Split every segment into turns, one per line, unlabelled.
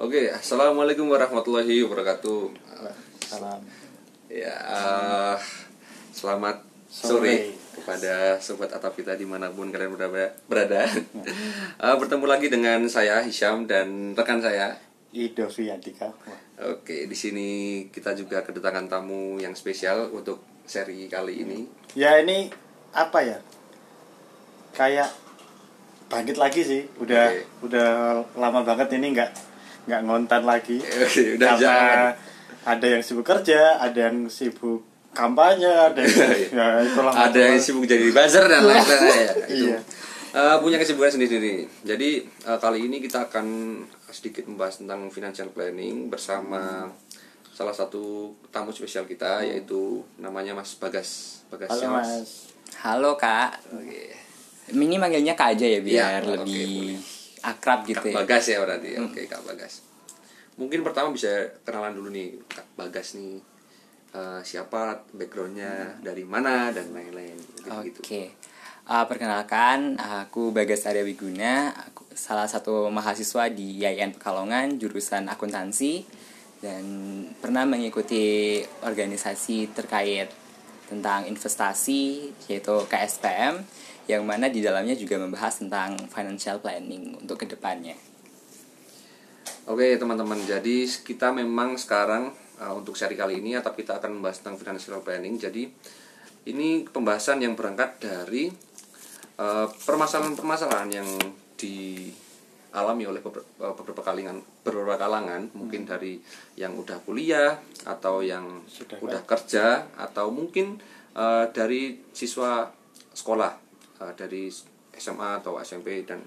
Oke, assalamualaikum warahmatullahi wabarakatuh.
Salam.
Ya, eh, selamat
Sore.
sore kepada sobat Atapita di mana pun kalian berada. berada. Eh, bertemu lagi dengan saya Hisham dan rekan saya.
Ido Fiantika.
Oke, di sini kita juga kedatangan tamu yang spesial untuk seri kali ini.
Ya ini apa ya? Kayak bangkit lagi sih. Udah
Oke.
udah lama banget ini nggak nggak ngontan lagi.
Oke, udah
Karena
jangan.
ada yang sibuk kerja, ada yang sibuk kampanye, ada yang ya itulah.
Iya. Ada yang sibuk jadi buzzer dan lain-lain ya. Itu.
Iya.
Eh, punya kesibukan sendiri. Jadi eh, kali ini kita akan sedikit membahas tentang financial planning bersama salah satu tamu spesial kita yaitu namanya Mas Bagas. Bagas
Halo
ya,
Mas.
Halo kak,
Oke.
ini manggilnya kak aja ya biar
Iya, oke,
lebih akrab gitu
Kak
ya.
Bagas ya berarti. Oke, Kak Bagas. Mungkin pertama bisa kenalan dulu nih Kak Bagas nih. Eh, siapa backgroundnya dari mana dan lain-lain gitu,
Oke, Uh, perkenalkan aku Bagas Arya Wiguna, aku salah satu mahasiswa di IAIN Pekalongan jurusan akuntansi dan pernah mengikuti organisasi terkait tentang investasi yaitu KSPM yang mana di dalamnya juga membahas tentang financial planning untuk ke depannya.
Oke teman-teman, jadi kita memang sekarang uh, untuk seri kali ini atau kita akan membahas tentang financial planning. Jadi ini pembahasan yang berangkat dari uh, permasalahan-permasalahan yang dialami oleh beberapa, uh, beberapa kalangan, beberapa kalangan, mungkin dari yang udah kuliah atau yang
Sudah
udah kerja atau mungkin uh, dari siswa sekolah uh, dari SMA atau SMP dan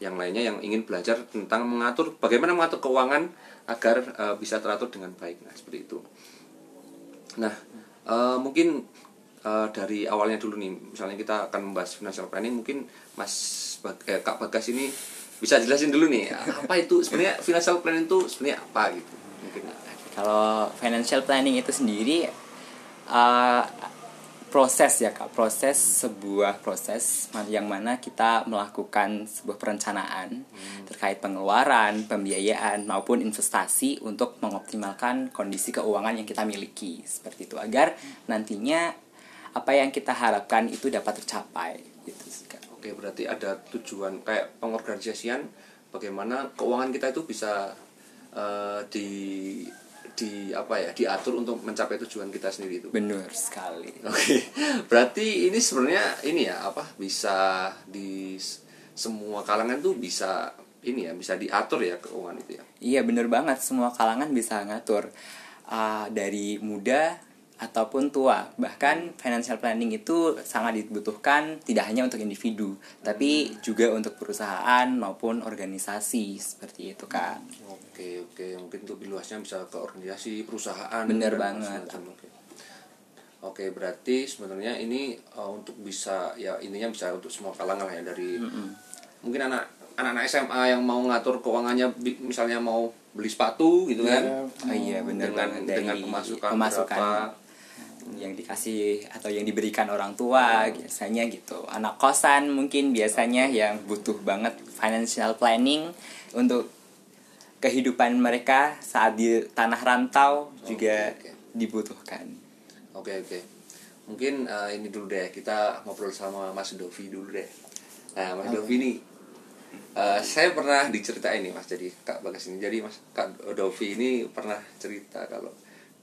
yang lainnya yang ingin belajar tentang mengatur bagaimana mengatur keuangan agar uh, bisa teratur dengan baik. Nah seperti itu. Nah uh, mungkin uh, dari awalnya dulu nih misalnya kita akan membahas financial planning mungkin mas Bag- eh, kak bagas ini bisa jelasin dulu nih apa itu sebenarnya financial planning itu sebenarnya apa gitu? Mungkin
Kalau financial planning itu sendiri uh, proses ya kak, proses sebuah proses yang mana kita melakukan sebuah perencanaan terkait pengeluaran, pembiayaan maupun investasi untuk mengoptimalkan kondisi keuangan yang kita miliki. Seperti itu. Agar nantinya apa yang kita harapkan itu dapat tercapai. Gitu sih kak.
Oke, berarti ada tujuan kayak pengorganisasian bagaimana keuangan kita itu bisa eh, di di apa ya diatur untuk mencapai tujuan kita sendiri itu.
Benar sekali.
Oke, berarti ini sebenarnya ini ya apa bisa di semua kalangan tuh bisa ini ya bisa diatur ya keuangan itu ya.
Iya bener banget semua kalangan bisa ngatur uh, dari muda ataupun tua bahkan financial planning itu sangat dibutuhkan tidak hanya untuk individu tapi juga untuk perusahaan maupun organisasi seperti itu kak
Oke, oke, mungkin lebih luasnya bisa ke organisasi, perusahaan.
Bener
dan
banget.
Oke. Oke, berarti sebenarnya ini uh, untuk bisa ya intinya bisa untuk semua kalangan lah ya dari mungkin anak anak-anak SMA yang mau ngatur keuangannya misalnya mau beli sepatu gitu kan.
Ya,
oh iya bener
dengan
banget
dengan pemasukan,
pemasukan
berapa.
Yang dikasih atau yang diberikan orang tua biasanya gitu anak kosan mungkin biasanya yang butuh banget financial planning untuk kehidupan mereka saat di tanah rantau juga
oke.
dibutuhkan
Oke, oke. Mungkin uh, ini dulu deh kita ngobrol sama Mas Dovi dulu deh. Nah, Mas Dovi ini uh, saya pernah diceritain nih Mas jadi Kak Bagas ini. Jadi Mas Kak Dovi ini pernah cerita kalau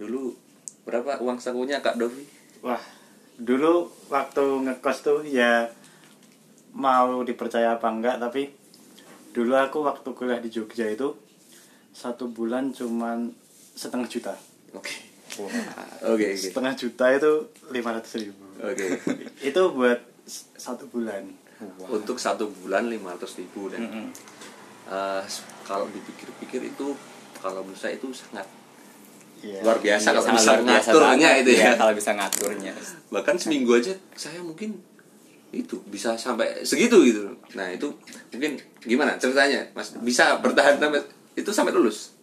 dulu berapa uang sakunya Kak Dovi?
Wah, dulu waktu ngekos tuh ya mau dipercaya apa enggak tapi dulu aku waktu kuliah di Jogja itu satu bulan cuman setengah juta.
Oke.
Wah,
Oke, oke.
Setengah juta itu lima ratus ribu.
Oke.
itu buat satu bulan.
Untuk satu bulan 500 ribu dan
Mm-mm.
uh, kalau dipikir-pikir itu kalau menurut saya itu sangat
Iya.
luar biasa
Iya,
kalau bisa ngaturnya itu ya.
iya, kalau bisa ngaturnya
bahkan seminggu aja saya mungkin itu bisa sampai segitu gitu nah itu mungkin gimana ceritanya mas bisa bertahan sampai itu sampai lulus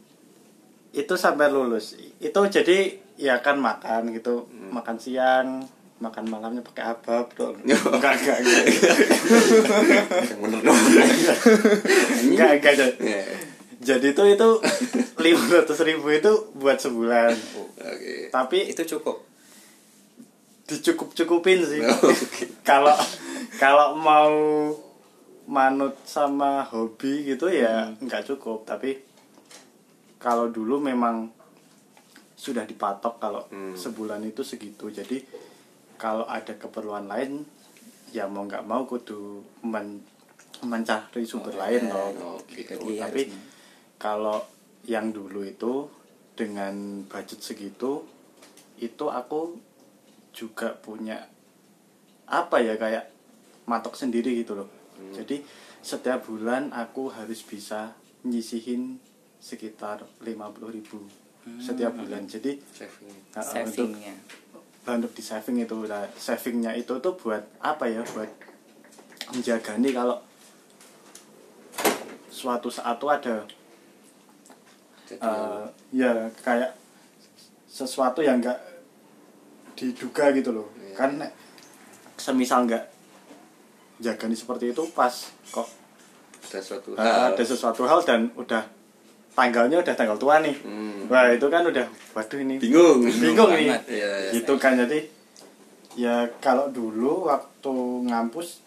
Itu sampai lulus. Itu jadi ya kan makan gitu,
Hmm.
makan siang, makan malamnya pakai abab dong. Enggak, enggak, enggak. Enggak, enggak. enggak. Jadi itu itu lima ratus ribu itu buat sebulan.
Oke.
tapi
itu cukup?
Dicukup cukupin sih
Oke.
kalau kalau mau manut sama hobi gitu ya nggak cukup. Tapi kalau dulu memang sudah dipatok kalau
Hmm.
sebulan itu segitu. Jadi kalau ada keperluan lain ya mau nggak mau kudu men mencari sumber lain loh. gitu.
Jadi
tapi
harus-
kalau yang dulu itu dengan budget segitu itu aku juga punya apa ya kayak matok sendiri gitu loh. Jadi setiap bulan aku harus bisa nyisihin sekitar 50.000 ribu setiap bulan. Jadi
Saving.
uh, untuk
savingnya.
untuk di saving itu nah, savingnya itu tuh buat apa ya buat menjaga nih kalau suatu saat tuh ada Eh, ya kayak sesuatu yang enggak diduga gitu loh
Iya.
kan semisal enggak jaga nih seperti itu pas kok
ada suatu
eh,
hal.
ada sesuatu hal dan udah tanggalnya udah tanggal tua nih
Hmm.
wah itu kan udah waduh ini
Bingung.
bingung nih
banget.
Iya, iya.
gitu kan jadi ya kalau dulu waktu ngampus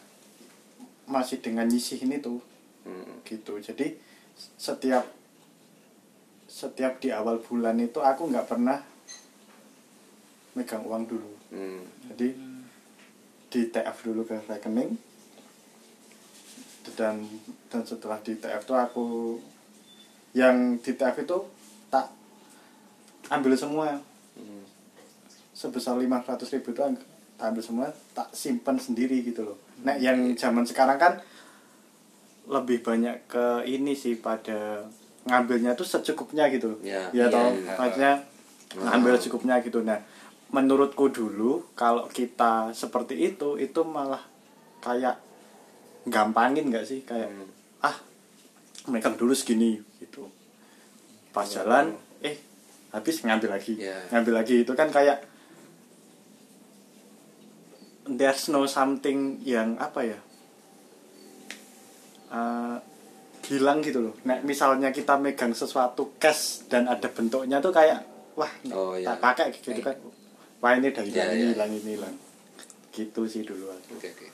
masih dengan nyisihin itu
Hmm.
gitu jadi setiap setiap di awal bulan itu aku nggak pernah megang uang dulu
Hmm.
jadi di TF dulu ke rekening dan dan setelah di TF itu aku yang di TF itu tak ambil semua
Hmm.
sebesar 500 ribu itu tak ambil semua tak simpan sendiri gitu loh nah yang zaman sekarang kan lebih banyak ke ini sih pada ngambilnya tuh secukupnya gitu
Ya,
ya
iya,
toh
iya.
maksudnya
Ah.
ngambil secukupnya gitu nah menurutku dulu kalau kita seperti itu itu malah kayak gampangin nggak sih kayak
Hmm.
ah megang dulu segini gitu pas
Ya.
jalan eh habis ngambil lagi
Ya.
ngambil lagi itu kan kayak there's no something yang apa ya eh, hilang gitu loh. Nek misalnya kita megang sesuatu cash dan ada bentuknya tuh kayak wah
Oh, iya.
tak pakai gitu kan. Wah ini udah hilang,
Iya,
ini
iya.
hilang, ini hilang. Gitu sih dulu aku.
Oke oke.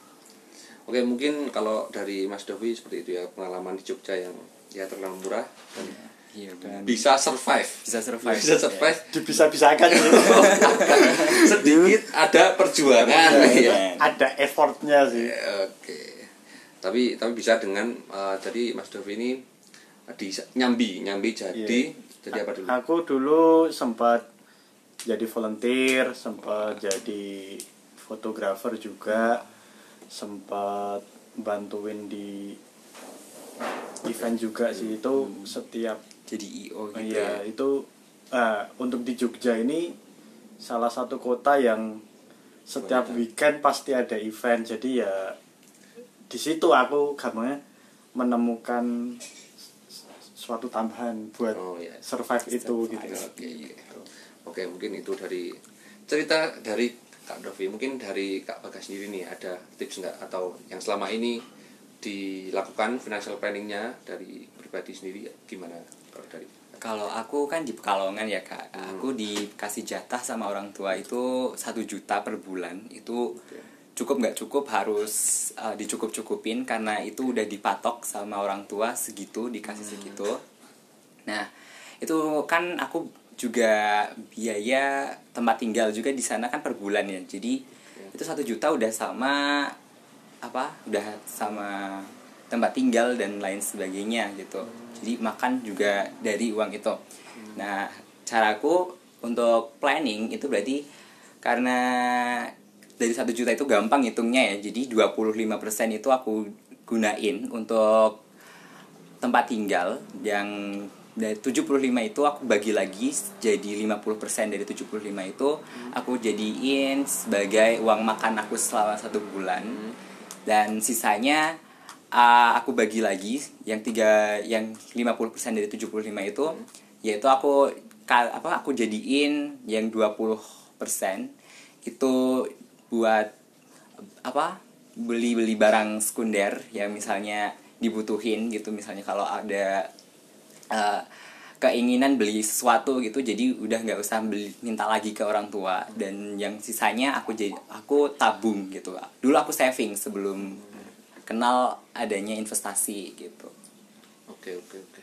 Oke mungkin kalau dari Mas Dovi seperti itu ya pengalaman di Jogja yang ya terlalu murah dan
iya benar.
bisa survive.
bisa survive
Bisa survive.
Dibisa-bisakan gitu.
Sedikit ada perjuangan ya.
ada effortnya sih.
Oke. Tapi tapi bisa dengan eh, jadi Mas Dovi ini di nyambi nyambi jadi
Iya.
jadi apa dulu?
Aku dulu sempat jadi volunteer, sempat jadi fotografer juga, sempat bantuin di event juga sih. Itu setiap
jadi io gitu
iya
ya?
itu eh, untuk di Jogja ini salah satu kota yang setiap weekend pasti ada event. Jadi ya di situ aku gampangnya menemukan suatu tambahan buat
Oh, iya.
survive itu gitu.
Oke, iya. Oke, mungkin itu dari cerita dari Kak Dovi. Mungkin dari Kak Bagas sendiri nih ada tips nggak? Atau yang selama ini dilakukan financial planningnya dari pribadi sendiri gimana kalau dari
kalau aku kan di Pekalongan ya kak. Aku dikasih jatah sama orang tua itu satu juta per bulan. Itu cukup nggak cukup harus uh, dicukup cukupin karena itu udah dipatok sama orang tua segitu dikasih segitu. Nah itu kan aku juga biaya tempat tinggal juga di sana kan per bulan ya. Jadi itu satu juta udah sama apa udah sama tempat tinggal dan lain sebagainya gitu. Jadi makan juga dari uang itu. Nah caraku untuk planning itu berarti karena dari satu juta itu gampang hitungnya ya. Jadi 25% itu aku gunain untuk tempat tinggal yang dari 75 itu aku bagi lagi jadi 50% dari 75 itu aku jadiin sebagai uang makan aku selama satu bulan. Dan sisanya uh, aku bagi lagi yang tiga yang 50% dari 75 itu yaitu aku ka- apa aku jadiin yang 20% itu buat apa beli-beli barang sekunder yang misalnya dibutuhin gitu. Misalnya kalau ada eh, keinginan beli sesuatu gitu jadi udah nggak usah beli minta lagi ke orang tua. Dan yang sisanya aku jadi aku tabung gitu. Dulu aku saving sebelum kenal adanya investasi gitu.
Oke oke oke.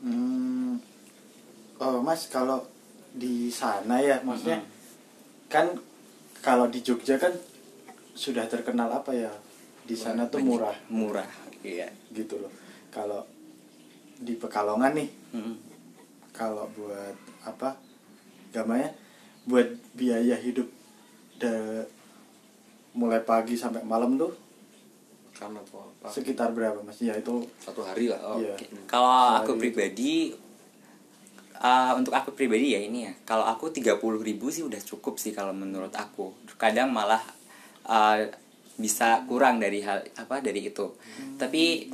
Hmm, oh mas kalau di sana ya maksudnya kan kalau di Jogja kan sudah terkenal apa ya? Di sana tuh murah.
murah. Iya.
Gitu loh. Kalau di Pekalongan nih
Mm.
kalau buat apa? Gamanya buat biaya hidup da, mulai pagi sampai malam tuh
karena
sekitar berapa mas? Ya itu
satu hari lah oh,
Iya.
oke.
Kalau aku pribadi uh, untuk aku pribadi ya ini ya. Kalau aku 30.000 ribu sih udah cukup sih kalau menurut aku. Kadang malah uh, bisa kurang dari hal apa dari itu. Tapi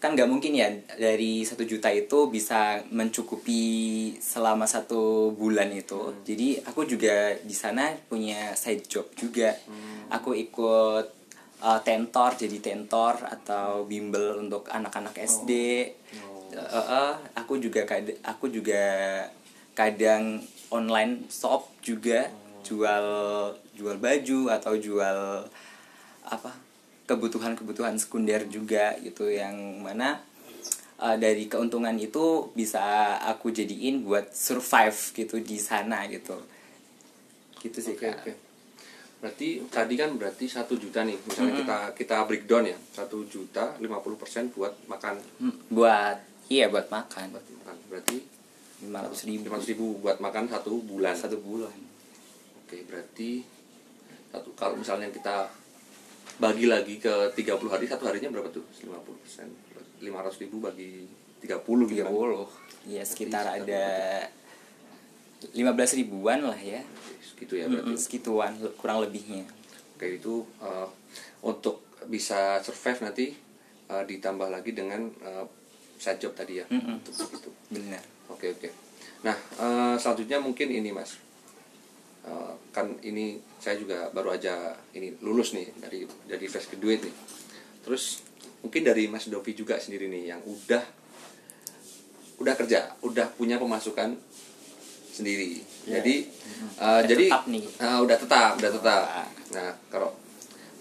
kan nggak mungkin ya dari satu juta itu bisa mencukupi selama satu bulan itu. Jadi aku juga di sana punya side job juga. Aku ikut uh, tentor jadi tentor atau bimbel untuk anak-anak SD. Eh, eh, aku juga kad- aku juga kadang online shop juga jual jual baju atau jual apa kebutuhan-kebutuhan sekunder juga gitu yang mana eh, dari keuntungan itu bisa aku jadiin buat survive gitu di sana gitu gitu sih
Oke
Kak.
oke. Berarti tadi kan berarti satu juta nih. Misalnya kita kita breakdown ya satu juta 50% buat makan.
Hmm, buat iya buat makan.
Buat makan. Berarti
lima ratus ribu.
lima ribu buat makan satu bulan.
satu bulan.
Oke berarti satu kalau misalnya kita bagi lagi ke 30 hari satu harinya berapa tuh? 50 persen. 500 ribu bagi 30 gitu
tiga
kan?
puluh. Iya sekitar
Berarti
ada lima belas ribuan lah ya.
Segitu ya berarti.
Mm-mm, segituan le- kurang lebihnya.
Oke itu eh, untuk bisa survive nanti eh, ditambah lagi dengan eh, side job tadi ya
Mm-mm.
untuk begitu.
benar
Oke oke. Nah eh, selanjutnya mungkin ini mas, Eh, kan ini saya juga baru aja ini lulus nih dari dari fresh graduate nih. Terus mungkin dari Mas Dovi juga sendiri nih yang udah udah kerja, udah punya pemasukan sendiri.
Iya.
Jadi
Udah
jadi
tetap nih.
eh, udah tetap, udah tetap. Nah kalau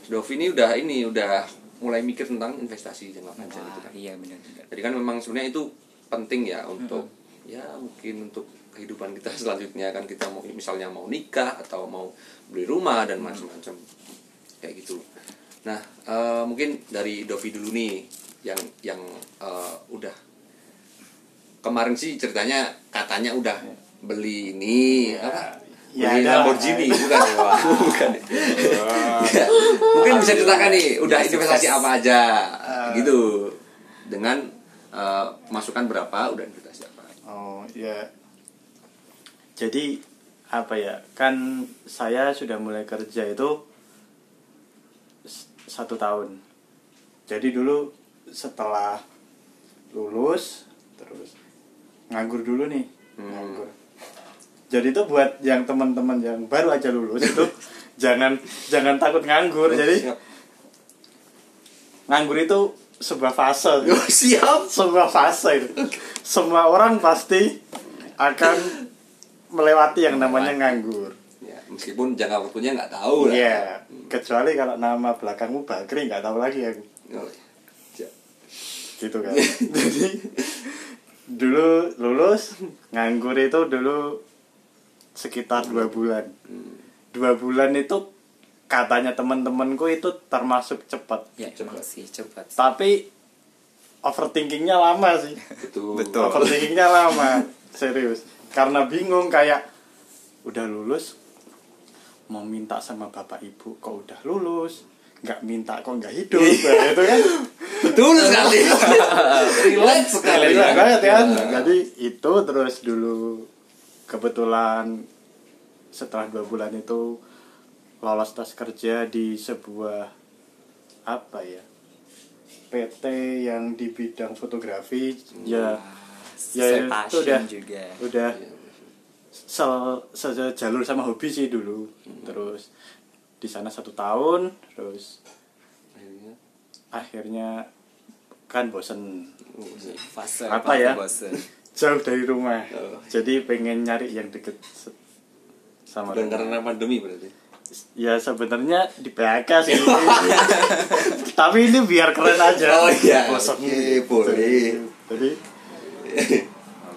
Dovi ini udah ini udah mulai mikir tentang investasi jangka panjang gitu kan.
iya benar-benar
Jadi kan memang sebenarnya itu penting ya untuk ya mungkin untuk kehidupan kita selanjutnya kan. Kita mau misalnya mau nikah atau mau beli rumah dan macam-macam. Kayak gitu. Nah eh, mungkin dari Dovi dulu nih yang yang eh, udah. Kemarin sih ceritanya katanya udah beli ini apa?
Ya, ada.
Lamborghini bukan ya? bukan. Ya, mungkin bisa ceritakan nih udah
Ya,
investasi apa aja
Ah.
gitu dengan eh, masukan berapa udah investasi apa
Oh ya. Jadi apa ya? Kan saya sudah mulai kerja itu satu tahun. Jadi dulu setelah lulus terus nganggur dulu nih,
Hmm.
nganggur. Jadi itu buat yang teman-teman yang baru aja lulus itu jangan jangan takut nganggur. Jadi nganggur itu sebuah fase.
Siap
sebuah fase itu. Semua orang pasti akan melewati yang namanya nganggur.
ya, meskipun jangka waktunya nggak tahu lah
Iya, kecuali kalau nama belakangmu Bakri nggak tahu lagi aku.
Oh, siap.
Gitu kan. Jadi dulu lulus nganggur itu dulu sekitar dua bulan. Dua bulan itu katanya teman-temanku itu termasuk cepat.
ya
Cepat.
sih cepat
Tapi overthinkingnya lama sih.
betul
Betul.
Overthinkingnya lama, serius. Karena bingung kayak udah lulus mau minta sama bapak ibu kok udah lulus nggak minta kok nggak hidup Nah, itu kan
betul sekali relax sekali
banget kan
Ya.
jadi itu terus dulu kebetulan setelah dua bulan itu lolos tes kerja di sebuah apa ya PT yang di bidang fotografi. Ya
sesuai
itu udah
juga.
udah sel, se- jalur sama hobi sih dulu. Terus di sana satu tahun terus
Akhirnya,
akhirnya kan bosen.
Fase
Apa
fase
ya?
bosen.
Jauh dari rumah.
Oh.
jadi pengen nyari yang deket sama rumah.
karena pandemi berarti?
Ya sebenarnya di PHK sih. Tapi ini biar keren aja.
Oh, iya.
Gitu.
boleh.
jadi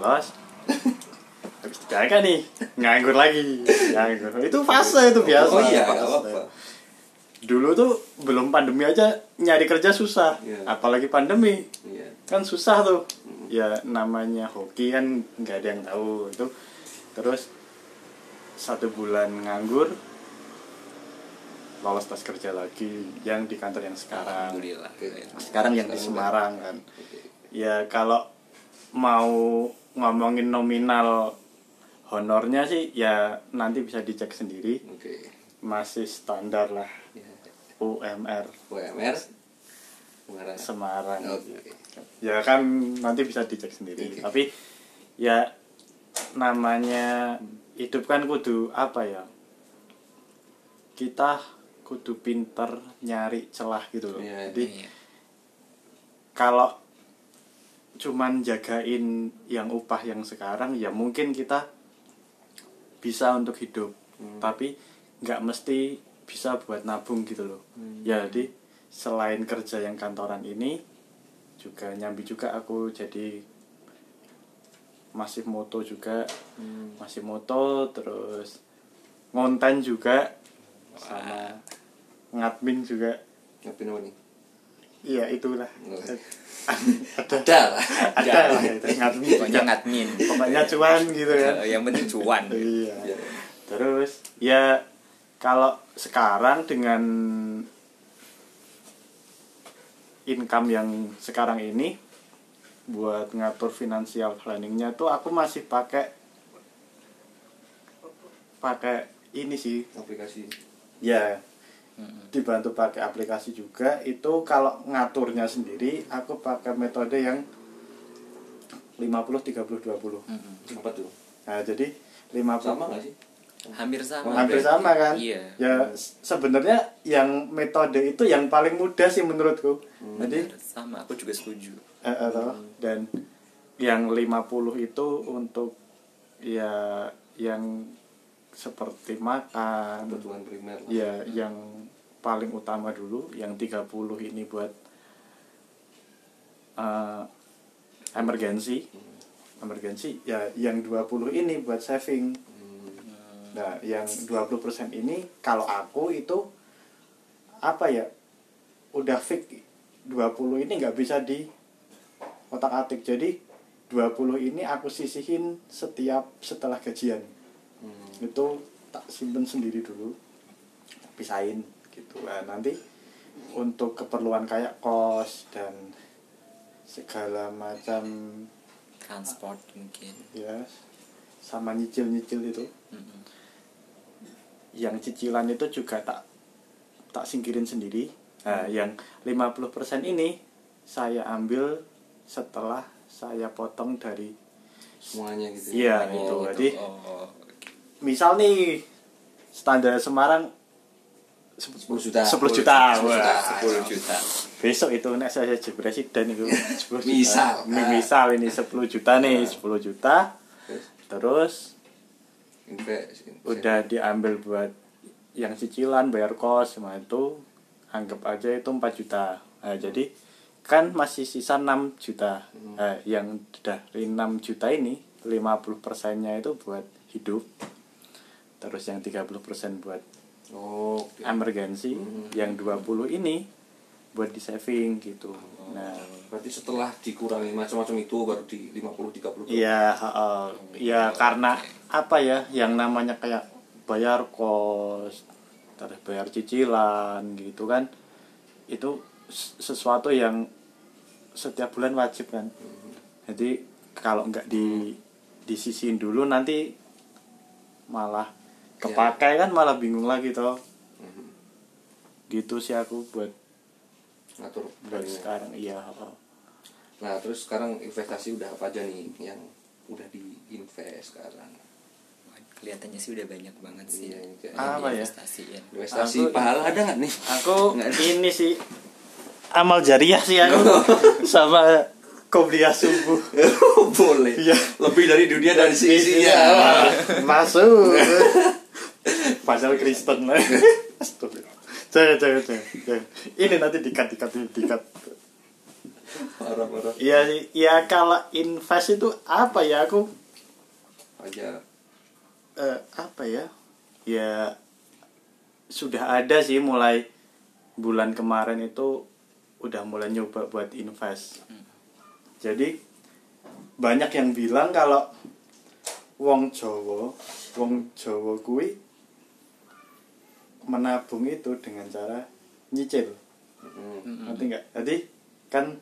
bos. Habis di PHK nih nganggur lagi. Nganggur. Itu fase itu biasa.
Oh iya apa-apa
dulu tuh belum pandemi aja nyari kerja susah.
Iya.
apalagi pandemi.
Iya.
Kan susah tuh. Ya namanya hoki kan nggak ada yang tahu itu. Terus satu bulan nganggur lolos tes kerja lagi yang di kantor yang sekarang.
Alhamdulillah
sekarang yang di Semarang kan. Ya kalau mau ngomongin nominal honornya sih ya nanti bisa dicek sendiri.
Oke.
Masih standar lah. UMR
UMR Semarang
Semarang
Oke.
ya kan nanti bisa dicek sendiri
Oke.
tapi ya namanya hidup kan kudu apa ya kita kudu pinter nyari celah gitu loh
Iya,
jadi
Iya.
kalau cuman jagain yang upah yang sekarang ya mungkin kita bisa untuk hidup
Hmm.
tapi nggak mesti bisa buat nabung gitu loh.
Hmm.
ya jadi selain kerja yang kantoran ini juga nyambi juga aku jadi masih moto juga.
Hmm.
masih moto terus ngonten juga sama ngadmin juga.
Ngapain apa nih?
Iya itulah.
Oh.
ada.
Ada lah.
Ada lah ngadmin.
Pokoknya ngadmin.
pokoknya cuan gitu kan.
Yang penting cuan.
Iya.
Iya.
terus ya kalau sekarang dengan income yang sekarang ini buat ngatur financial planningnya tuh aku masih pakai pakai ini sih.
Aplikasi.
Ya dibantu pakai aplikasi juga. Itu kalau ngaturnya sendiri aku pakai metode yang 50 30 20
Mm-mm.
apa tuh.
Nah jadi 50
sama nggak sih
hampir sama.
Hampir
berarti.
sama kan?
Iya.
Ya sebenarnya yang metode itu yang paling mudah sih menurutku. Jadi
Benar, sama aku juga setuju.
Eh, eh, toh. dan yang 50 itu untuk ya yang seperti makan.
Kebutuhan primer lah.
ya yang paling utama dulu yang 30 ini buat eh, emergency emergency ya yang 20 ini buat saving.
Hmm.
Nah, yang 20% ini kalau aku itu apa ya? Udah fix 20 ini nggak bisa di otak-atik. Jadi 20 ini aku sisihin setiap setelah gajian.
Hmm.
Itu tak simpen sendiri dulu. Pisahin gitu. Nah, nanti untuk keperluan kayak kos dan segala macam
transport mungkin
ya sama nyicil-nyicil itu
Mm-mm.
Yang cicilan itu juga tak tak singkirin sendiri. Nah, yang 50% ini saya ambil setelah saya potong dari
semuanya gitu
Iya,
Oh,
gitu.
gitu.
Jadi
oh,
misal nih standar Semarang
10 juta
10 juta.
10 juta.
Wah,
10 juta
Besok itu nek saya jadi presiden itu 10 juta.
Misal.
Misal ini 10 juta nih, 10 juta.
Terus Invest
udah diambil buat yang cicilan bayar kos semua itu anggap aja itu 4 juta. Nah, jadi kan masih sisa 6 juta. Nah, yang dari 6 juta ini 50 persennya itu buat hidup terus yang 30 persen buat
oh oke.
emergency yang 20 ini buat di saving gitu. Nah.
berarti setelah dikurangi macam-macam itu baru di 50 30
Iya, heeh. ya karena apa ya yang namanya kayak bayar kos, terus bayar cicilan gitu kan. Itu sesuatu yang setiap bulan wajib kan. Jadi kalau nggak di disisihin dulu nanti malah kepakai kan malah bingung lagi toh. Gitu sih aku buat
ngatur
buat
planning.
sekarang iya.
nah terus sekarang investasi udah apa aja nih yang udah diinvest sekarang
kelihatannya sih udah banyak banget sih
Iya, iya.
yang
Apa ya?
investasi
Aku-
pahala ada nggak nih?
Aku ini sih amal jariah sih aku. Sama kopiah subuh
boleh.
Iya.
lebih dari dunia dari sisinya
Iya, masuk. Pasal Kristen. Lah Astagfirullah. jangan jangan jangan jangan. ini nanti dikat dikat dikat
parah parah.
Ya ya kalau invest itu apa ya aku?
Aja
eh, apa ya? Ya sudah ada sih mulai bulan kemarin itu udah mulai nyoba buat invest. Jadi banyak yang bilang kalau wong Jawa wong Jawa kui menabung itu dengan cara nyicil.
Hmm.
ngerti nggak? Jadi kan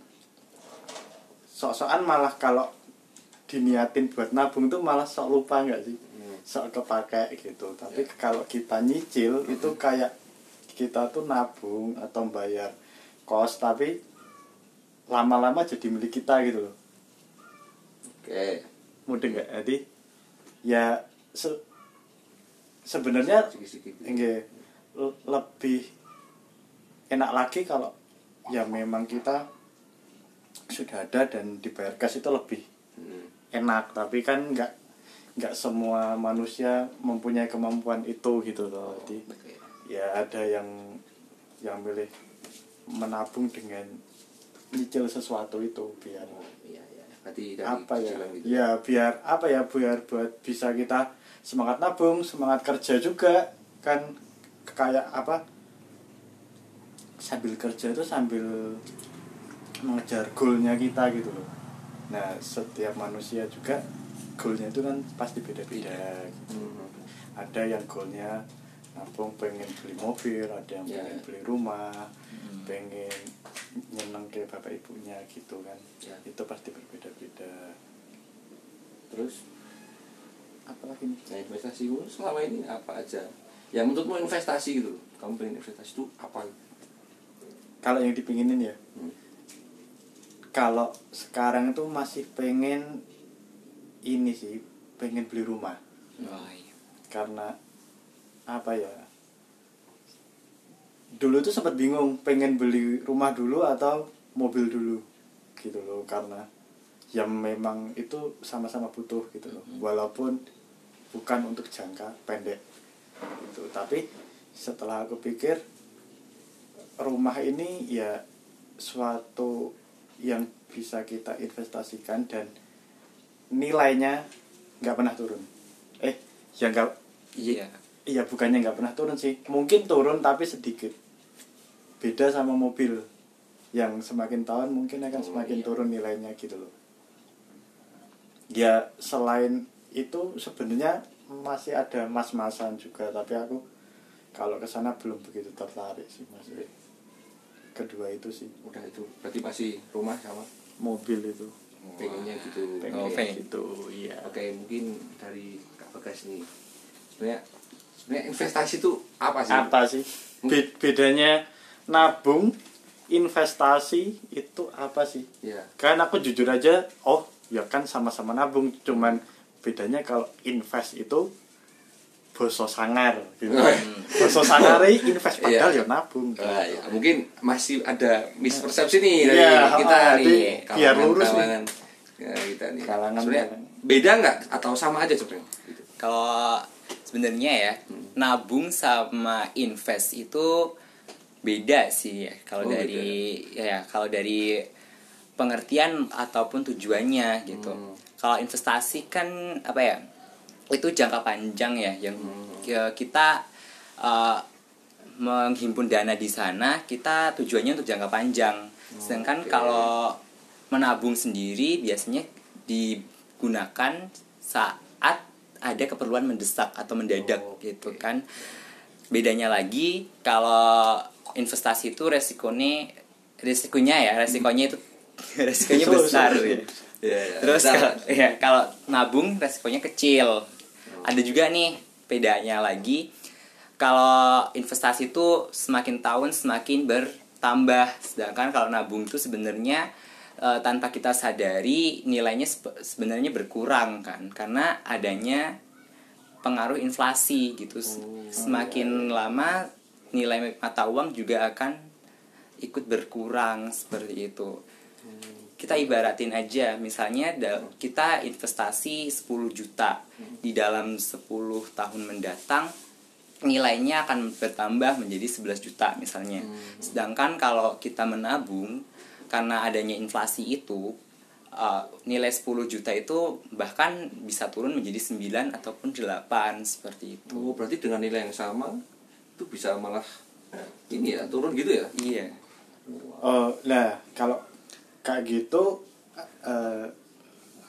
sok-sokan malah kalau diniatin buat nabung tuh malah sok lupa nggak sih sok kepake gitu. Tapi kalau kita nyicil itu kayak kita tuh nabung atau bayar kos tapi lama-lama jadi milik kita gitu loh.
Oke.
Mudah nggak? Jadi ya se- sebenarnya le- lebih enak lagi kalau ya memang kita sudah ada dan dibayar cash itu lebih
Hmm.
enak. Tapi kan nggak nggak semua manusia mempunyai kemampuan itu gitu loh. Jadi
Oke.
ya. ada yang yang milih menabung dengan nyicil sesuatu itu biar
Oh, iya iya. Berarti dari
apa ya?
gitu.
ya biar apa ya? Biar buat bisa kita semangat nabung semangat kerja juga kan? Kayak apa? Sambil kerja itu sambil mengejar goalnya kita gitu loh. Nah setiap manusia juga goalnya itu kan pasti beda-beda gitu.
Hmm.
ada yang goalnya nabung pengen beli mobil ada yang
Ya.
pengen beli rumah pengen nyeneng ke bapak ibunya gitu kan
Ya.
itu pasti berbeda-beda terus apa lagi nih
Nah investasi selama ini apa aja? Yang menurutmu investasi gitu. Kamu pengen investasi itu apa?
kalau yang dipinginin ya
Hmm.
kalau sekarang itu masih pengen ini sih pengen beli rumah.
Wah, iya.
karena apa ya dulu tuh sempat bingung pengen beli rumah dulu atau mobil dulu gitu loh. Karena ya memang itu sama-sama butuh gitu loh. Walaupun bukan untuk jangka pendek gitu. Tapi setelah aku pikir rumah ini ya suatu yang bisa kita investasikan dan nilainya nggak pernah turun. Eh ya nggak
Iya.
Iya. bukannya nggak pernah turun sih. Mungkin turun tapi sedikit. Beda sama mobil Yang semakin tahun mungkin akan
Oh,
semakin
iya.
turun nilainya gitu loh. Ya selain itu sebenarnya masih ada mas-masan juga Tapi aku kalau ke sana belum begitu tertarik sih mas. Kedua itu sih.
Udah itu. Berarti masih rumah sama?
Mobil itu
pengennya gitu.
Pengen
Oh, pengen.
gitu iya
Oke, mungkin dari Kak Bagas nih. Sebenarnya sebenarnya investasi itu apa sih?
Apa sih Be- bedanya nabung investasi itu apa sih
Ya.
kan aku jujur aja oh ya kan sama-sama nabung cuman bedanya kalau invest itu boso sangar gitu boso sangare invest padahal
Iya.
ya nabung
Nah, ya, mungkin masih ada mispersepsi nih dari
Iya,
kita
ah,
nih.
di- biar lurus nih.
kalangan. Ya, kita nih.
Kalangan-
sebenarnya
kalangan.
beda nggak atau sama aja sebenarnya? Gitu.
Kalau sebenarnya ya nabung sama invest itu beda sih ya. Kalau
Oh,
dari ya kalau dari pengertian ataupun tujuannya gitu.
Hmm.
Kalau investasi kan apa ya? Itu jangka panjang ya yang ya, kita uh, menghimpun dana di sana, kita tujuannya untuk jangka panjang. Sedangkan
oke.
kalau menabung sendiri biasanya digunakan saat ada keperluan mendesak atau mendadak
Oh,
gitu
oke.
kan bedanya lagi kalau investasi itu resikonya resikonya ya resikonya itu resikonya besar gitu.
Ya, ya.
terus
Besar.
kalau ya kalau nabung resikonya kecil ada juga nih bedanya lagi kalau investasi itu semakin tahun semakin bertambah. Sedangkan kalau nabung itu sebenarnya eh, tanpa kita sadari nilainya sebe- sebenarnya berkurang kan. Karena adanya pengaruh inflasi gitu.
Oh,
semakin
iya,
lama nilai mata uang juga akan ikut berkurang seperti itu kita ibaratin aja. Misalnya kita investasi 10 juta. Di dalam 10 tahun mendatang nilainya akan bertambah menjadi 11 juta misalnya. Sedangkan kalau kita menabung karena adanya inflasi itu uh, nilai 10 juta itu bahkan bisa turun menjadi 9 ataupun 8 seperti itu.
Oh, berarti dengan nilai yang sama itu bisa malah ini ya turun gitu ya?
iya.
Oh, lah kalau kayak gitu eh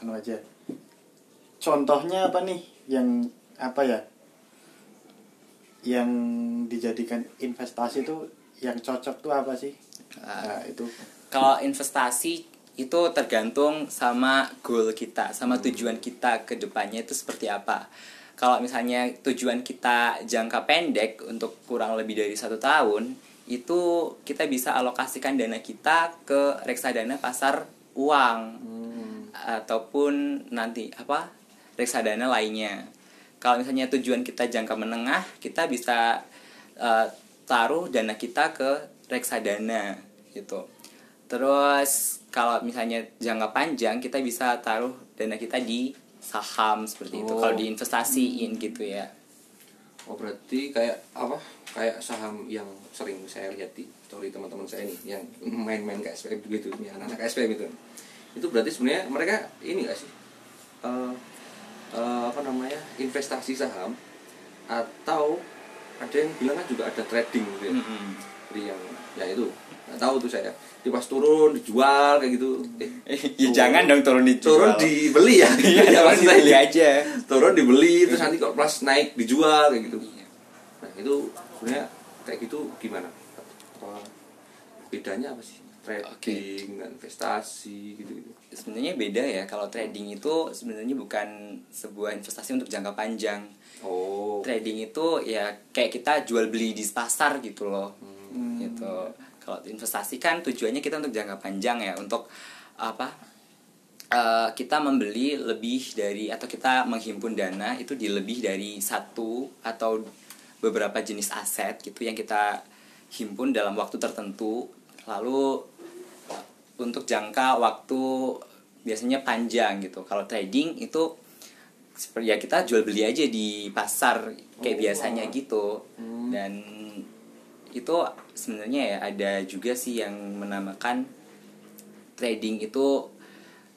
anu aja. Contohnya apa nih yang apa ya? Yang dijadikan investasi itu yang cocok tuh apa sih?
Ah.
Nah, itu
kalau investasi itu tergantung sama goal kita, sama tujuan kita ke depannya itu seperti apa. Kalau misalnya tujuan kita jangka pendek untuk kurang lebih dari satu tahun, itu kita bisa alokasikan dana kita ke reksadana pasar uang ataupun nanti apa reksadana lainnya. Kalau misalnya tujuan kita jangka menengah, kita bisa eh, taruh dana kita ke reksadana gitu. Terus kalau misalnya jangka panjang kita bisa taruh dana kita di saham seperti itu.
Oh.
Kalau diinvestasiin gitu ya.
Oh berarti kayak apa? Kayak saham yang sering saya lihat di story teman-teman saya nih yang main-main ke SPM gitu, ya anak-anak SPM itu. Itu berarti sebenarnya mereka ini gak sih? Eh, eh, apa namanya? investasi saham atau ada yang bilang kan juga ada trading gitu ya.
Mm-mm.
Jadi yang ya itu nggak tahu tuh saya. Di pas turun dijual kayak gitu. Eh,
ya jangan dong turun dijual.
turun dibeli ya.
Iya,
Ya,
beli aja.
turun dibeli terus nanti kok plus naik dijual kayak gitu nah itu sebenarnya kayak gitu gimana? Apa bedanya apa sih? Trading dan investasi gitu gitu
Sebenarnya beda ya kalau trading itu sebenarnya bukan sebuah investasi untuk jangka panjang.
oh.
Trading itu ya kayak kita jual beli di pasar gitu loh.
Hmm.
gitu. Kalau investasi kan tujuannya kita untuk jangka panjang ya untuk apa eh, kita membeli lebih dari atau kita menghimpun dana itu di lebih dari satu atau beberapa jenis aset gitu yang kita himpun dalam waktu tertentu lalu untuk jangka waktu biasanya panjang gitu kalau trading itu seperti ya kita jual beli aja di pasar kayak
Oh,
biasanya
wow.
gitu
Hmm.
dan itu sebenarnya ya ada juga sih yang menamakan trading itu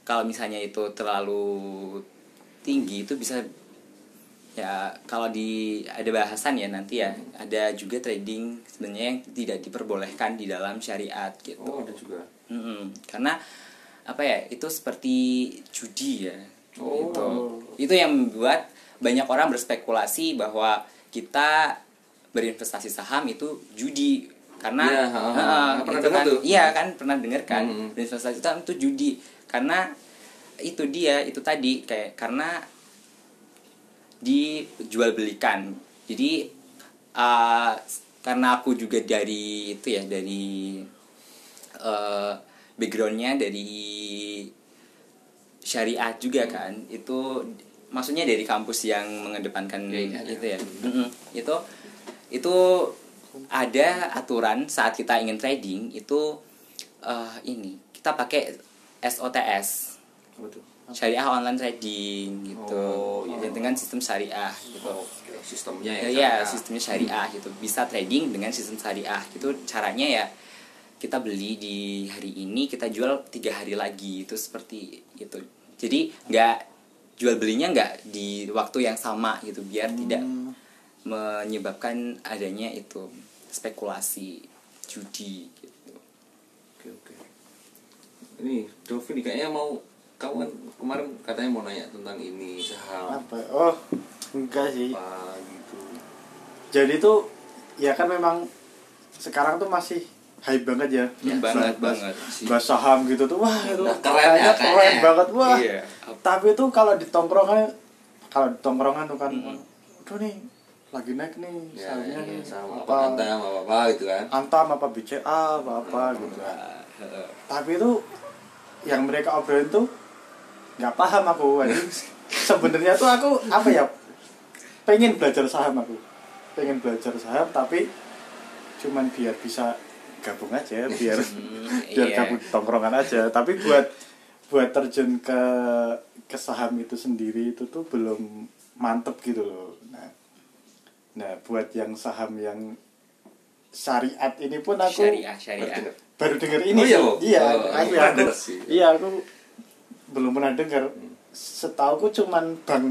kalau misalnya itu terlalu tinggi itu bisa ya kalau di ada bahasan ya nanti ya ada juga trading sebenarnya yang tidak diperbolehkan di dalam syariat gitu
oh ada juga
Mm-mm. karena apa ya itu seperti judi ya
Oh.
gitu itu yang membuat banyak orang berspekulasi bahwa kita berinvestasi saham itu judi karena
Iya, ha, ha, ha.
Heeh,
Pernah
itu
dengar
kan-
tuh.
iya kan pernah dengar kan
Mm-mm.
berinvestasi saham itu judi karena itu dia itu tadi kayak karena dijual belikan jadi uh, karena aku juga dari itu ya dari uh, backgroundnya dari syariat juga kan itu maksudnya dari kampus yang mengedepankan
Iya, iya,
itu ya. Mm-mm. itu itu ada aturan saat kita ingin trading itu uh, ini kita pakai SOTS syariah online trading gitu.
Oh.
Ya, dengan sistem syariah gitu.
Oh, sistemnya ya
ya, ya
syariah.
sistemnya syariah gitu. Bisa trading dengan sistem syariah gitu. Caranya ya kita beli di hari ini kita jual tiga hari lagi itu seperti itu jadi nggak jual belinya nggak di waktu yang sama gitu biar tidak menyebabkan adanya itu spekulasi judi gitu.
Oke oke. Ini Dovi kayaknya mau kamu kan kemarin katanya mau nanya tentang ini saham.
Apa? Oh enggak sih.
Apa gitu.
Jadi tuh ya kan memang sekarang tuh masih hype banget ya,
Ya, banget,
bahas-
banget
sih.
bahas saham gitu tuh wah itu
Nah, keren
kayaknya
ya,
keren
kayaknya.
banget wah.
Iya.
tapi tuh kalau di tongkrongan kalau di tongkrongan tuh kan
Mm-mm.
aduh nih lagi naik nih
ya,
sahamnya
ya,
nih.
sama apa? antam apa apa gitu kan.
Antam apa BCA apa apa gitu kan. tapi itu yang mereka obrolin tuh nggak paham aku anjing. sebenarnya tuh aku apa ya pengen belajar saham aku pengen belajar saham tapi cuman biar bisa gabung aja biar biar
iya.
gabung tongkrongan aja tapi buat buat terjun ke ke saham itu sendiri itu tuh belum mantep gitu loh nah nah buat yang saham yang syariat ini pun aku
syariah syariah
baru dengar ini
Oh iya. Bo?
iya
Oh,
aku, aku iya aku belum pernah dengar setauku cuman bank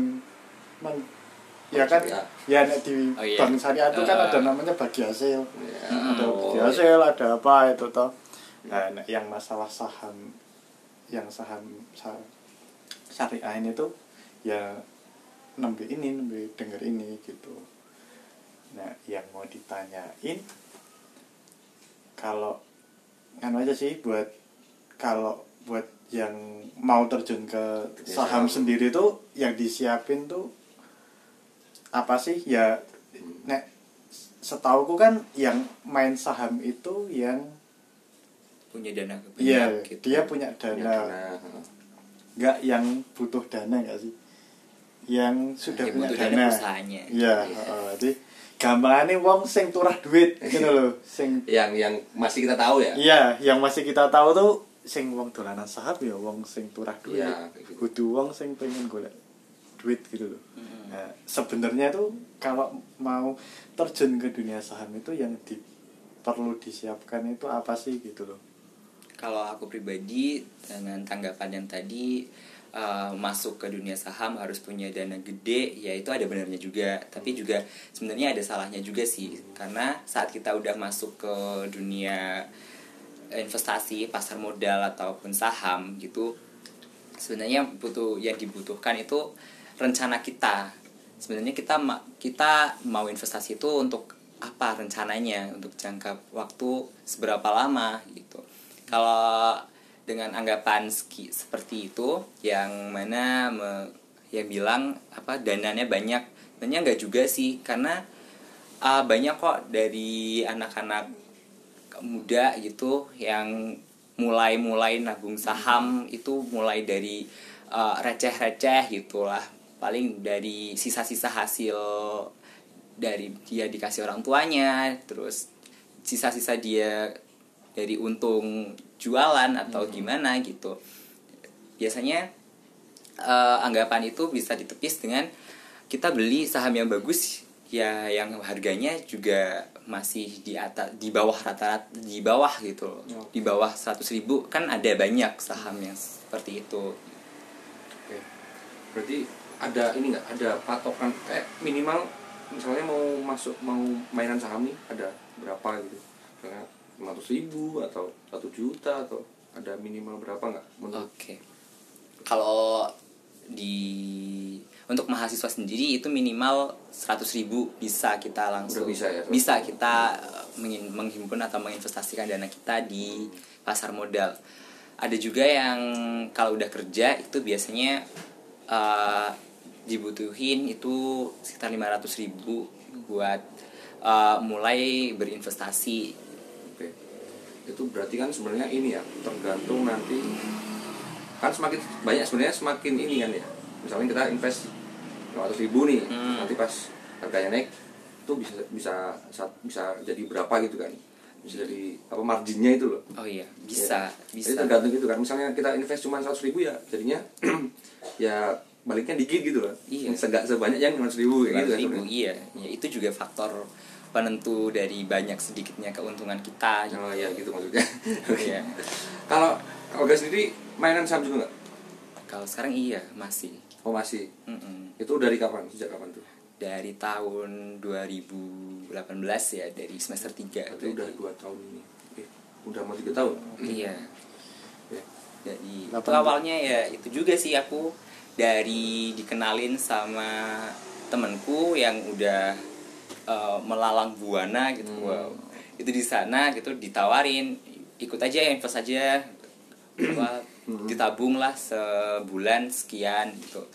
bank ya kan
Syariah.
ya nek di
Oh, iya.
bank syariah itu kan
Eh.
ada namanya bagi hasil
Ya,
ada
oh,
bagi
iya.
hasil ada apa itu toh nah nek yang masalah saham yang saham sa- syariah ini tuh ya nembe ini nembe denger ini gitu nah yang mau ditanyain kalau kan aja sih buat kalau buat yang mau terjun ke saham sendiri tuh yang disiapin tuh apa sih? Ya nek setauku kan yang main saham itu yang
punya dana
iya
gitu.
dia punya
Punya
dana
dana, heeh.
nggak yang butuh dana nggak sih? Yang sudah
Yang
punya
butuh dana.
dana
usahanya.
iya heeh. jadi gampangannya wong sing turah duit gitu loh. Sing
yang yang masih kita tahu ya?
Iya yang masih kita tahu tuh sing wong dolanan saham ya wong sing turah duit.
Kayak gitu.
kudu wong sing pengen golek duit gitu loh.
Mm-mm.
nah, sebenarnya tuh kalau mau terjun ke dunia saham itu yang di perlu disiapkan itu apa sih gitu loh?
Kalau aku pribadi dengan tanggapan yang tadi eh, masuk ke dunia saham harus punya dana gede ya itu ada benarnya juga. Tapi juga sebenarnya ada salahnya juga sih. Karena saat kita udah masuk ke dunia investasi pasar modal ataupun saham gitu sebenarnya butuh yang dibutuhkan itu rencana kita. Sebenarnya kita kita mau investasi itu untuk apa rencananya? Untuk jangka waktu seberapa lama gitu. Kalau dengan anggapan ski, seperti itu yang mana me- yang bilang apa dananya banyak. Sebenarnya nggak juga sih karena uh, banyak kok dari anak-anak muda gitu yang mulai-mulai nabung saham itu mulai dari uh, receh-receh gitulah. Paling dari sisa-sisa hasil dari dia dikasih orang tuanya terus sisa-sisa dia dari untung jualan atau gimana gitu. Biasanya eh, anggapan itu bisa ditepis dengan kita beli saham yang bagus ya yang harganya juga masih di atas di bawah rata-rata di bawah gitu loh.
Oke.
di bawah 100.000 ribu kan ada banyak saham yang seperti itu
Oke. Berarti ada ini nggak ada patokan kayak minimal misalnya mau masuk mau mainan saham nih ada berapa gitu misalnya lima ribu atau satu juta atau ada minimal berapa nggak
Oke. Kalau di untuk mahasiswa sendiri itu minimal 100.000 ribu bisa kita langsung
Udah bisa ya?
bisa kita eh, menghimpun atau menginvestasikan dana kita di pasar modal. Ada juga yang kalau udah kerja itu biasanya eh, dibutuhin itu sekitar 500.000 ribu buat eh, mulai berinvestasi
Oke. Itu berarti kan sebenarnya ini ya tergantung nanti kan semakin banyak sebenarnya semakin ini kan ya. Misalnya kita invest 500 ribu nih,
Hmm.
nanti pas harganya naik itu bisa bisa sa- bisa jadi berapa gitu kan? Bisa jadi apa marginnya itu loh.
Oh iya, bisa,
Ya.
bisa.
Jadi tergantung gitu kan. Misalnya kita invest cuma 100 ribu ya jadinya ya baliknya dikit gitu loh.
Iya.
Segak sebanyak yang 500 ribu kayak gitu kan.
ribu
sebenarnya.
iya ya, itu juga faktor penentu dari banyak sedikitnya keuntungan kita
Oh iya gitu maksudnya. Oke.
Iya.
Kalau Olga sendiri mainan saham juga nggak?
kalau sekarang iya masih
Oh masih.
Mm-mm.
Itu dari kapan? Sejak kapan tuh?
dari tahun 2018 ya dari semester 3
Berarti udah dua tahun ini. Eh, udah mau tiga tahun.
iya
Oke.
jadi itu awalnya ya itu juga sih aku dari dikenalin sama temenku yang udah eh, melalang buana gitu
Hmm.
wow itu di sana gitu ditawarin ikut aja invest aja apa
Hmm.
ditabung lah sebulan sekian gitu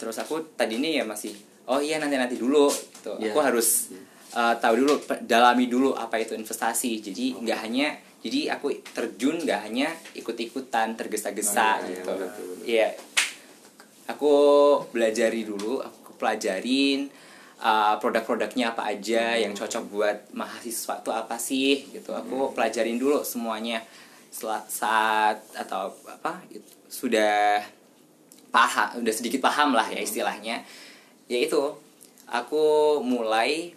terus aku tadi ini ya masih oh iya nanti nanti dulu gitu.
Iya.
aku harus uh, tahu dulu dalami dulu apa itu investasi. Jadi
Oh.
nggak hanya jadi aku terjun nggak hanya ikut-ikutan tergesa-gesa
Oh, iya, iya,
gitu.
betul, betul.
iya. Aku belajari dulu aku pelajarin uh, produk-produknya apa aja yang cocok buat mahasiswa itu apa sih gitu. Aku pelajarin dulu semuanya. Saat atau apa itu, sudah paham udah sedikit paham lah ya istilahnya. Yaitu aku mulai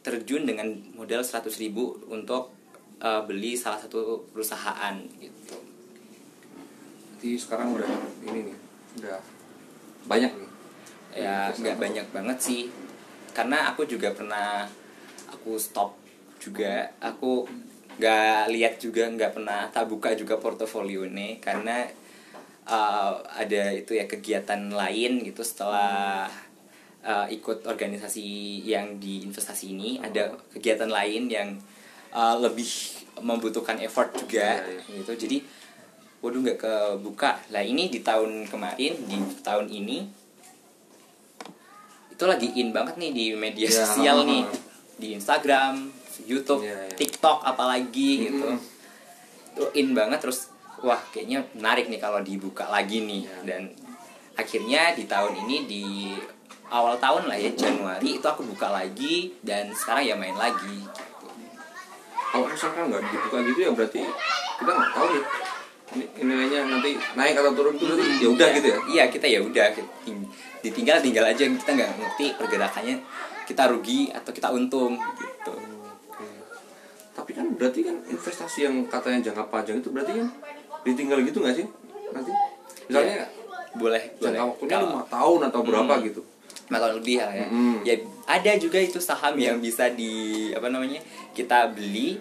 terjun dengan modal 100.000 ribu untuk uh, beli salah satu perusahaan gitu.
Jadi sekarang udah ini nih, udah banyak nih.
ya nggak banyak banget sih. Karena aku juga pernah aku stop juga. Aku nggak lihat juga nggak pernah tak buka juga portofolio nih karena uh, ada itu ya kegiatan lain gitu setelah uh, ikut organisasi yang di investasi ini. Ada kegiatan lain yang uh, lebih membutuhkan effort juga
Iya, iya.
gitu. Jadi waduh nggak kebuka. Lah ini di tahun kemarin di tahun ini itu lagi in banget nih di media
Ya,
sosial nih. Di Instagram YouTube
Iya, iya.
TikTok apalagi gitu.
Mm-mm.
itu in banget terus wah kayaknya menarik nih kalau dibuka lagi nih
Ya.
dan akhirnya di tahun ini di awal tahun lah ya Januari itu aku buka lagi dan sekarang ya main lagi
Kalau misalkan nggak dibuka gitu ya berarti kita nggak tahu nih ini nilainya nanti naik atau turun itu berarti ya udah gitu ya.
iya kita ya udah ting- ditinggal tinggal aja kita nggak ngerti pergerakannya kita rugi atau kita untung gitu.
Tapi kan berarti kan investasi yang katanya jangka panjang itu berarti kan ditinggal gitu nggak sih nanti? Misalnya
boleh boleh
jangka waktunya
Kalau-
lima tahun atau berapa
Hmm.
gitu.
lima tahun lebih lah ya
Mm.
ya ada juga itu saham yang bisa di apa namanya kita beli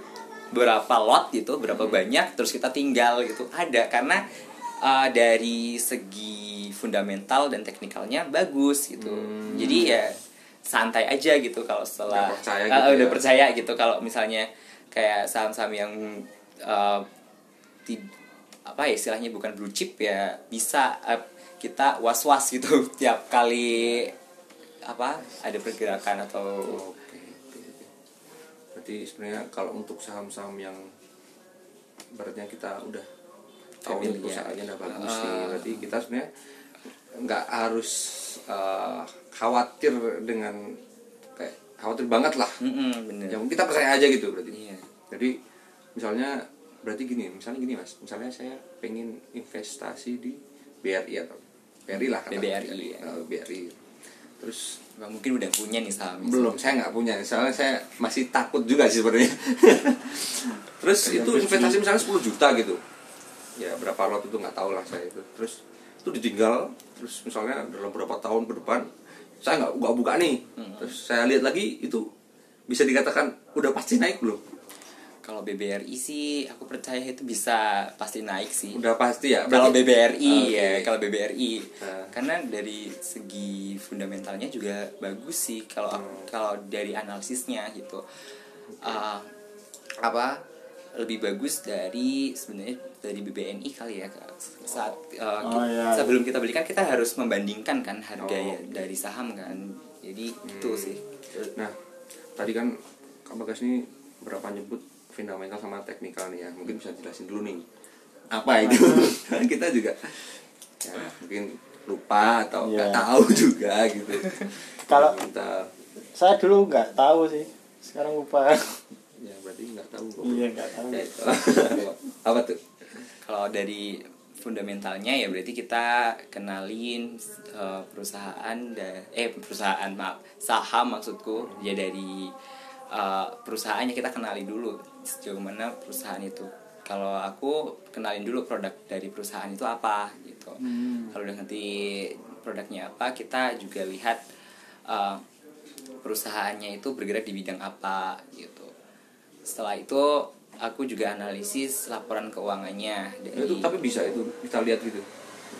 berapa lot gitu berapa banyak terus kita tinggal gitu ada karena uh, dari segi fundamental dan teknikalnya bagus gitu
Hmm.
jadi ya santai aja gitu kalau setelah
Udah percaya
uh,
gitu
udah
ya.
percaya gitu kalau misalnya kayak saham-saham yang uh, apa ya istilahnya bukan blue chip ya bisa uh, kita was-was gitu tiap kali apa ada pergerakan atau.
Berarti sebenarnya kalau untuk saham-saham yang beratnya kita udah tahu
Familiar.
perusahaannya udah bagus
Ah.
nih, berarti kita sebenarnya nggak harus eh, khawatir dengan kayak khawatir banget lah.
Mm-mm, bener
Yang kita percaya aja gitu berarti.
iya
Jadi misalnya berarti gini, misalnya gini mas, misalnya saya pengen investasi di BRI atau BRI lah kata
BBRI, ya.
Eh, BRI. Terus
Nggak mungkin udah punya nih saham
belum saya nggak punya. Soalnya saya masih takut juga sih sebenarnya. Terus itu investasi misalnya 10 juta gitu. Ya berapa lot itu nggak tahu lah saya itu. Terus itu ditinggal terus misalnya dalam berapa tahun ke depan saya nggak nggak buka nih. Terus saya lihat lagi itu bisa dikatakan udah pasti naik belum
kalau BBRI sih aku percaya itu bisa pasti naik sih
udah pasti ya
kalau BBRI
Oke.
ya kalau BBRI
Nah.
karena dari segi fundamentalnya juga bagus sih kalau
Hmm.
kalau dari analisisnya gitu Uh, apa lebih bagus dari sebenarnya dari BBNI kali ya saat uh,
Oh,
ki-
iya.
sebelum kita belikan kita harus membandingkan kan harga
Oh.
ya dari saham kan jadi itu
Hmm.
sih
Nah, tadi kan Kak Bagas ini berapa nyebut fundamental sama teknikal nih ya. Mungkin bisa jelasin dulu nih. Apa itu? Kan kita juga ya mungkin lupa atau nggak
Iya.
tahu juga gitu.
Kalau- saya dulu nggak tahu sih sekarang lupa
ya berarti nggak tahu kok.
iya nggak tahu
Ya, apa tuh?
kalau dari fundamentalnya ya berarti kita kenalin uh, perusahaan da- eh perusahaan maaf saham maksudku ya dari uh, perusahaannya kita kenali dulu sejauh mana perusahaan itu. Kalau aku kenalin dulu produk dari perusahaan itu apa gitu. Kalau udah ngerti produknya apa kita juga lihat uh, perusahaannya itu bergerak di bidang apa gitu. Setelah itu aku juga analisis laporan keuangannya
Ya,
dari
itu tapi bisa itu kita lihat gitu.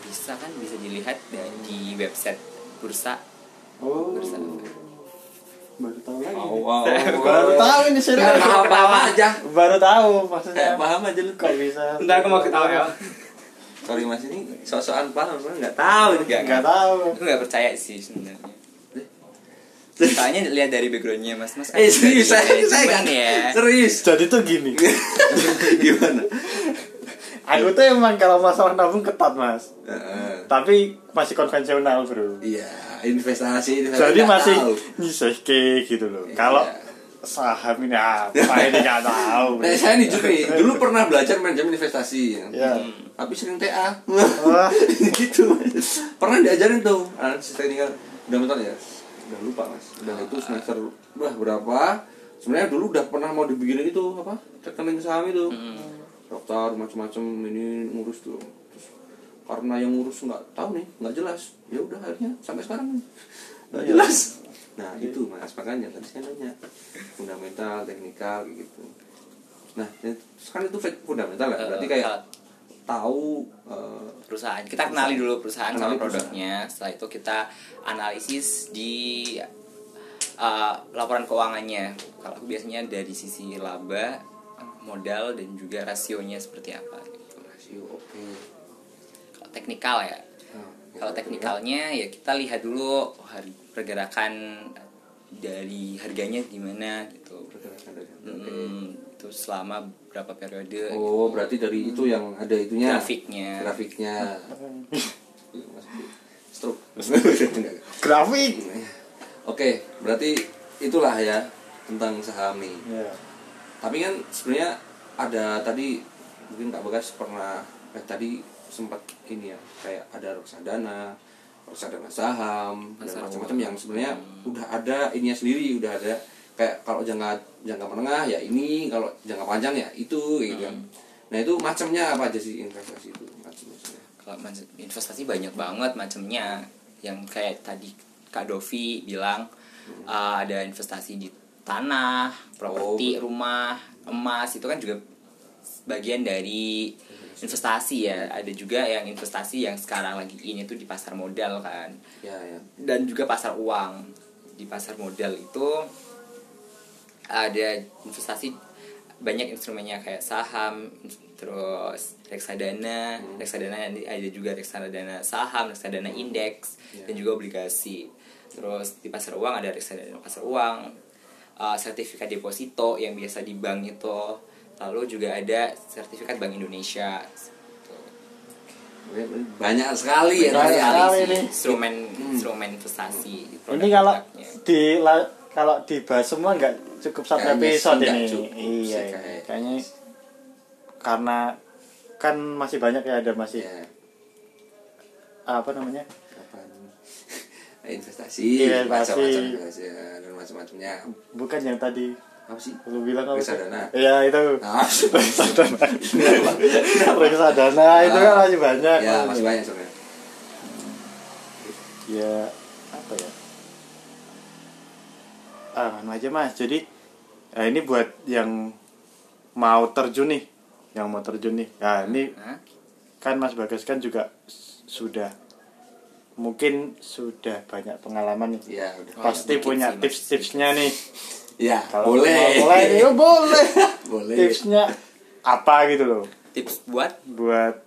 bisa kan bisa dilihat dari di website bursa.
Oh.
Bursa
baru tahu lagi
wow.
baru tahu ini serius
Paham paham aja.
baru tahu maksudnya
Paham aja lu.
kok bisa
Bentar aku mau ketawa ya
Sorry mas ini sosokan paham, Mas. nggak tahu.
Nggak,
nggak tahu
aku nggak percaya sih sebenarnya Soalnya lihat dari backgroundnya mas mas kan
Eh serius
juga
saya saya kan
ya
serius.
jadi tuh gini
Gimana?
aku tuh emang kalau masalah nabung ketat mas
Heeh.
tapi masih konvensional bro
Iya. Investasi, investasi
jadi masih
tahu.
nyisihke gitu loh
Iya.
kalau saham ini apa ini nggak tahu
Nah, saya nih Jun nih, dulu pernah belajar manajemen investasi,
ya
tapi sering TA.
Wah.
gitu. Pernah diajarin tuh analisis teknikal. Udah bentar ya. Udah lupa mas. Udah itu semester wah berapa? Sebenarnya dulu udah pernah mau dibikin itu apa? Rekening saham itu. Daftar macam-macam ini ngurus tuh. Karena yang ngurus nggak tahu nih, nggak jelas. Ya udah akhirnya sampai sekarang. Nggak jelas. Nah itu mas. Makanya tadi saya nanya fundamental, teknikal gitu. Nah, kan itu fundamental ya. Berarti kayak tahu eh,
perusahaan. Kita kenali dulu perusahaan
Kenali
sama produknya. Setelah itu kita analisis di uh, laporan keuangannya. Kalau biasanya dari sisi laba modal dan juga rasionya seperti apa gitu.
rasio oke
kalau teknikal ya.
Nah,
kalau teknikalnya ya kita lihat dulu har- pergerakan dari harganya gimana gitu.
Pergerakan dari harga.
Hmm, itu selama berapa periode
oh berarti dari itu yang ada itunya?
Grafiknya.
grafiknya. Stroke.
Grafik.
Oke berarti itulah ya tentang saham nih
ya.
Tapi kan sebenarnya ada tadi mungkin Kak Bagas pernah eh, tadi sempat ini ya kayak ada reksadana reksadana saham dan
Pasar
macam-macam yang sebenarnya udah ada ininya sendiri udah ada. Kayak kalau jangka jangka menengah ya ini kalau jangka panjang ya itu gitu kan. Nah itu macamnya apa aja sih investasi itu macam-macamnya
kalau investasi banyak banget macamnya yang kayak tadi Kak Dovi bilang uh, ada investasi di tanah, properti,
Oh.
rumah, emas itu kan juga bagian dari investasi ya. Ada juga yang investasi yang sekarang lagi ini tuh di pasar modal kan.
ya ya
Dan juga pasar uang. Di pasar modal itu ada investasi banyak instrumennya kayak saham, terus reksadana, reksadana ada juga reksadana saham, reksadana indeks,
Ya.
dan juga obligasi. Terus di pasar uang ada reksadana pasar uang, uh, sertifikat deposito yang biasa di bank itu, lalu juga ada sertifikat Bank Indonesia.
banyak sekali ya
Banyak
ternyata.
sekali
sih
nih.
instrumen instrumen investasi.
ini kalau di la- kalau dibahas semua nggak cukup satu episode ini
cukup
iya
sih,
iya.
kayak-
kayaknya karena kan masih banyak ya ada masih
ya
apa namanya
kapan investasi
Investasi.
macam-macam investasi, ya, dan macam-macamnya
bukan yang tadi
apa sih?
Lu bilang apa?
Reksadana.
iya itu.
Nah,
reksadana reksadana itu kan masih banyak.
ya masih banyak sebenarnya
ya apa ya? Ah anu aja mas. Jadi eh, ini buat yang mau terjun nih. Yang mau terjun nih. Nah ini kan mas bagas kan juga sudah mungkin sudah banyak pengalaman nih.
Ya udah.
Oh,
pasti punya tips-tipsnya nih
ya
Kalau
boleh.
mulai oh, boleh.
Boleh.
Tipsnya apa gitu loh?
Tips buat?
Buat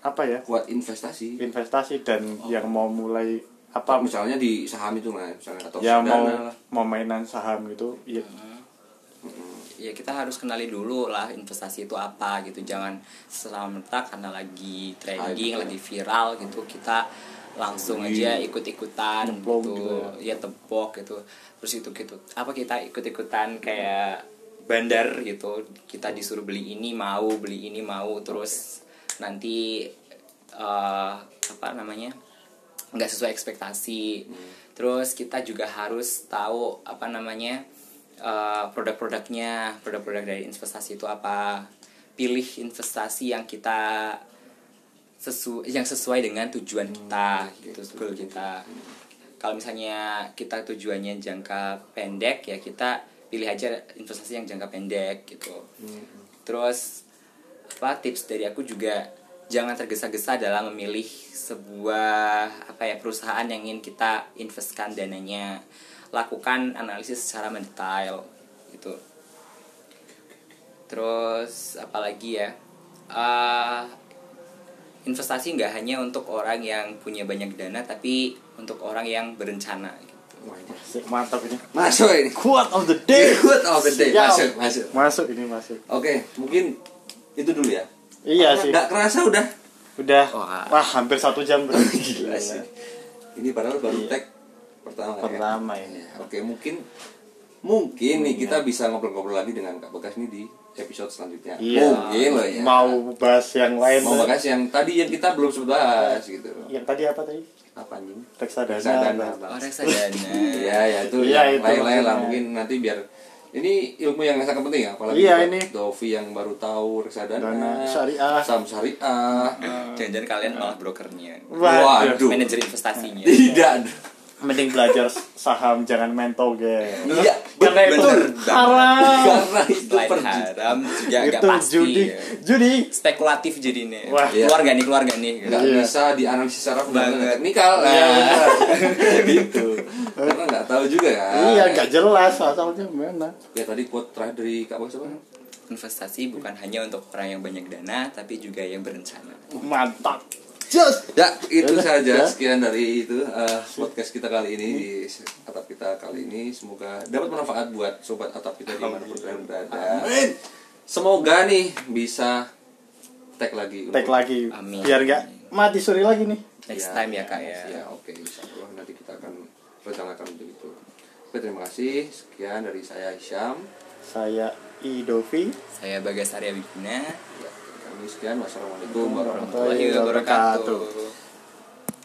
apa ya?
Buat investasi.
Investasi dan
Oh.
yang mau mulai
apa? Misalnya di saham itu mas misalnya atau
ya mau
lah.
mau mainan saham gitu ya
ya kita harus kenali dulu lah investasi itu apa gitu. Jangan serta karena lagi trending
Hype.
lagi viral gitu kita langsung aja ikut-ikutan
Nyemplung
gitu.
gitu
ya. Tepok gitu. Terus itu gitu. Apa kita ikut-ikutan kayak bandar gitu. Kita disuruh beli ini mau beli ini mau. Terus nanti eh, apa namanya nggak sesuai ekspektasi. Terus kita juga harus tahu apa namanya eh, produk-produknya. Produk-produk dari investasi itu apa. Pilih investasi yang kita sesu yang sesuai dengan tujuan kita gitu goal kita. Kalau misalnya kita tujuannya jangka pendek ya kita pilih aja investasi yang jangka pendek gitu. Terus apa tips dari aku juga jangan tergesa-gesa dalam memilih sebuah apa ya perusahaan yang ingin kita investkan dananya. Lakukan analisis secara mendetail gitu. Terus apalagi ya? Eh, investasi nggak hanya untuk orang yang punya banyak dana tapi untuk orang yang berencana gitu.
Mantap ini.
Masuk ini.
Quote of the day.
Good of the day. Masuk masuk.
Masuk ini masuk.
Oke mungkin itu dulu ya.
Iya
Karena
sih.
nggak kerasa udah.
Udah.
Wah.
wah hampir satu jam bro
gila sih. Ini padahal baru tag pertama ya?
pertama ini.
Oke, mungkin mungkin nih kita bisa ngobrol-ngobrol lagi dengan Kak Bagas nih di episode selanjutnya.
iya
Mungkin loh ya.
mau bahas yang lain
mau bahas yang tadi yang kita belum sempat bahas gitu.
yang tadi apa tadi
Apa anjing?
reksadana,
Reksadana.
Oh, reksadana.
Iya, ya itu
Iya,
yang
itu
lain-lain lah mungkin nanti biar ini ilmu yang sangat penting ya apalagi
Iya, ini.
Dovi yang baru tahu reksadana,
Dana syariah.
saham syariah.
Jangan-jangan kalian malah brokernya.
Waduh.
Manajer investasinya.
Tidak.
Mending belajar saham jangan main toge
Iya,
karena itu
bener
haram
Karena itu
haram juga agak
itu
pasti.
judi
ya.
judi
Spekulatif jadinya.
Wah.
Iya.
Keluarga nih, keluarga nih.
nggak
Iya.
bisa dianalisis secara fundamental
Banget.
teknikal
Iya,
nah, gitu karena nggak tahu juga kan
iya nggak jelas asalnya mana
ya tadi quote terakhir dari kak Bagas apa
Investasi bukan hanya untuk orang yang banyak dana, tapi juga yang berencana.
mantap just
ya itu
Yaudah,
saja
ya.
sekian dari itu eh, podcast kita kali ini di atap kita kali ini semoga dapat manfaat buat sobat atap kita di mana pun kalian berada semoga nih bisa tag lagi
tag
untuk-
lagi
Amin.
biar nggak mati suri lagi nih
Next
Ya,
time ya kak ya.
Ya oke insya Allah nanti kita akan rencanakan untuk itu. Oke terima kasih sekian dari saya Isyam.
saya Idovi
Saya Bagas Arya Wiguna.
Kami sekian wassalamualaikum warahmatullahi
wabarakatuh.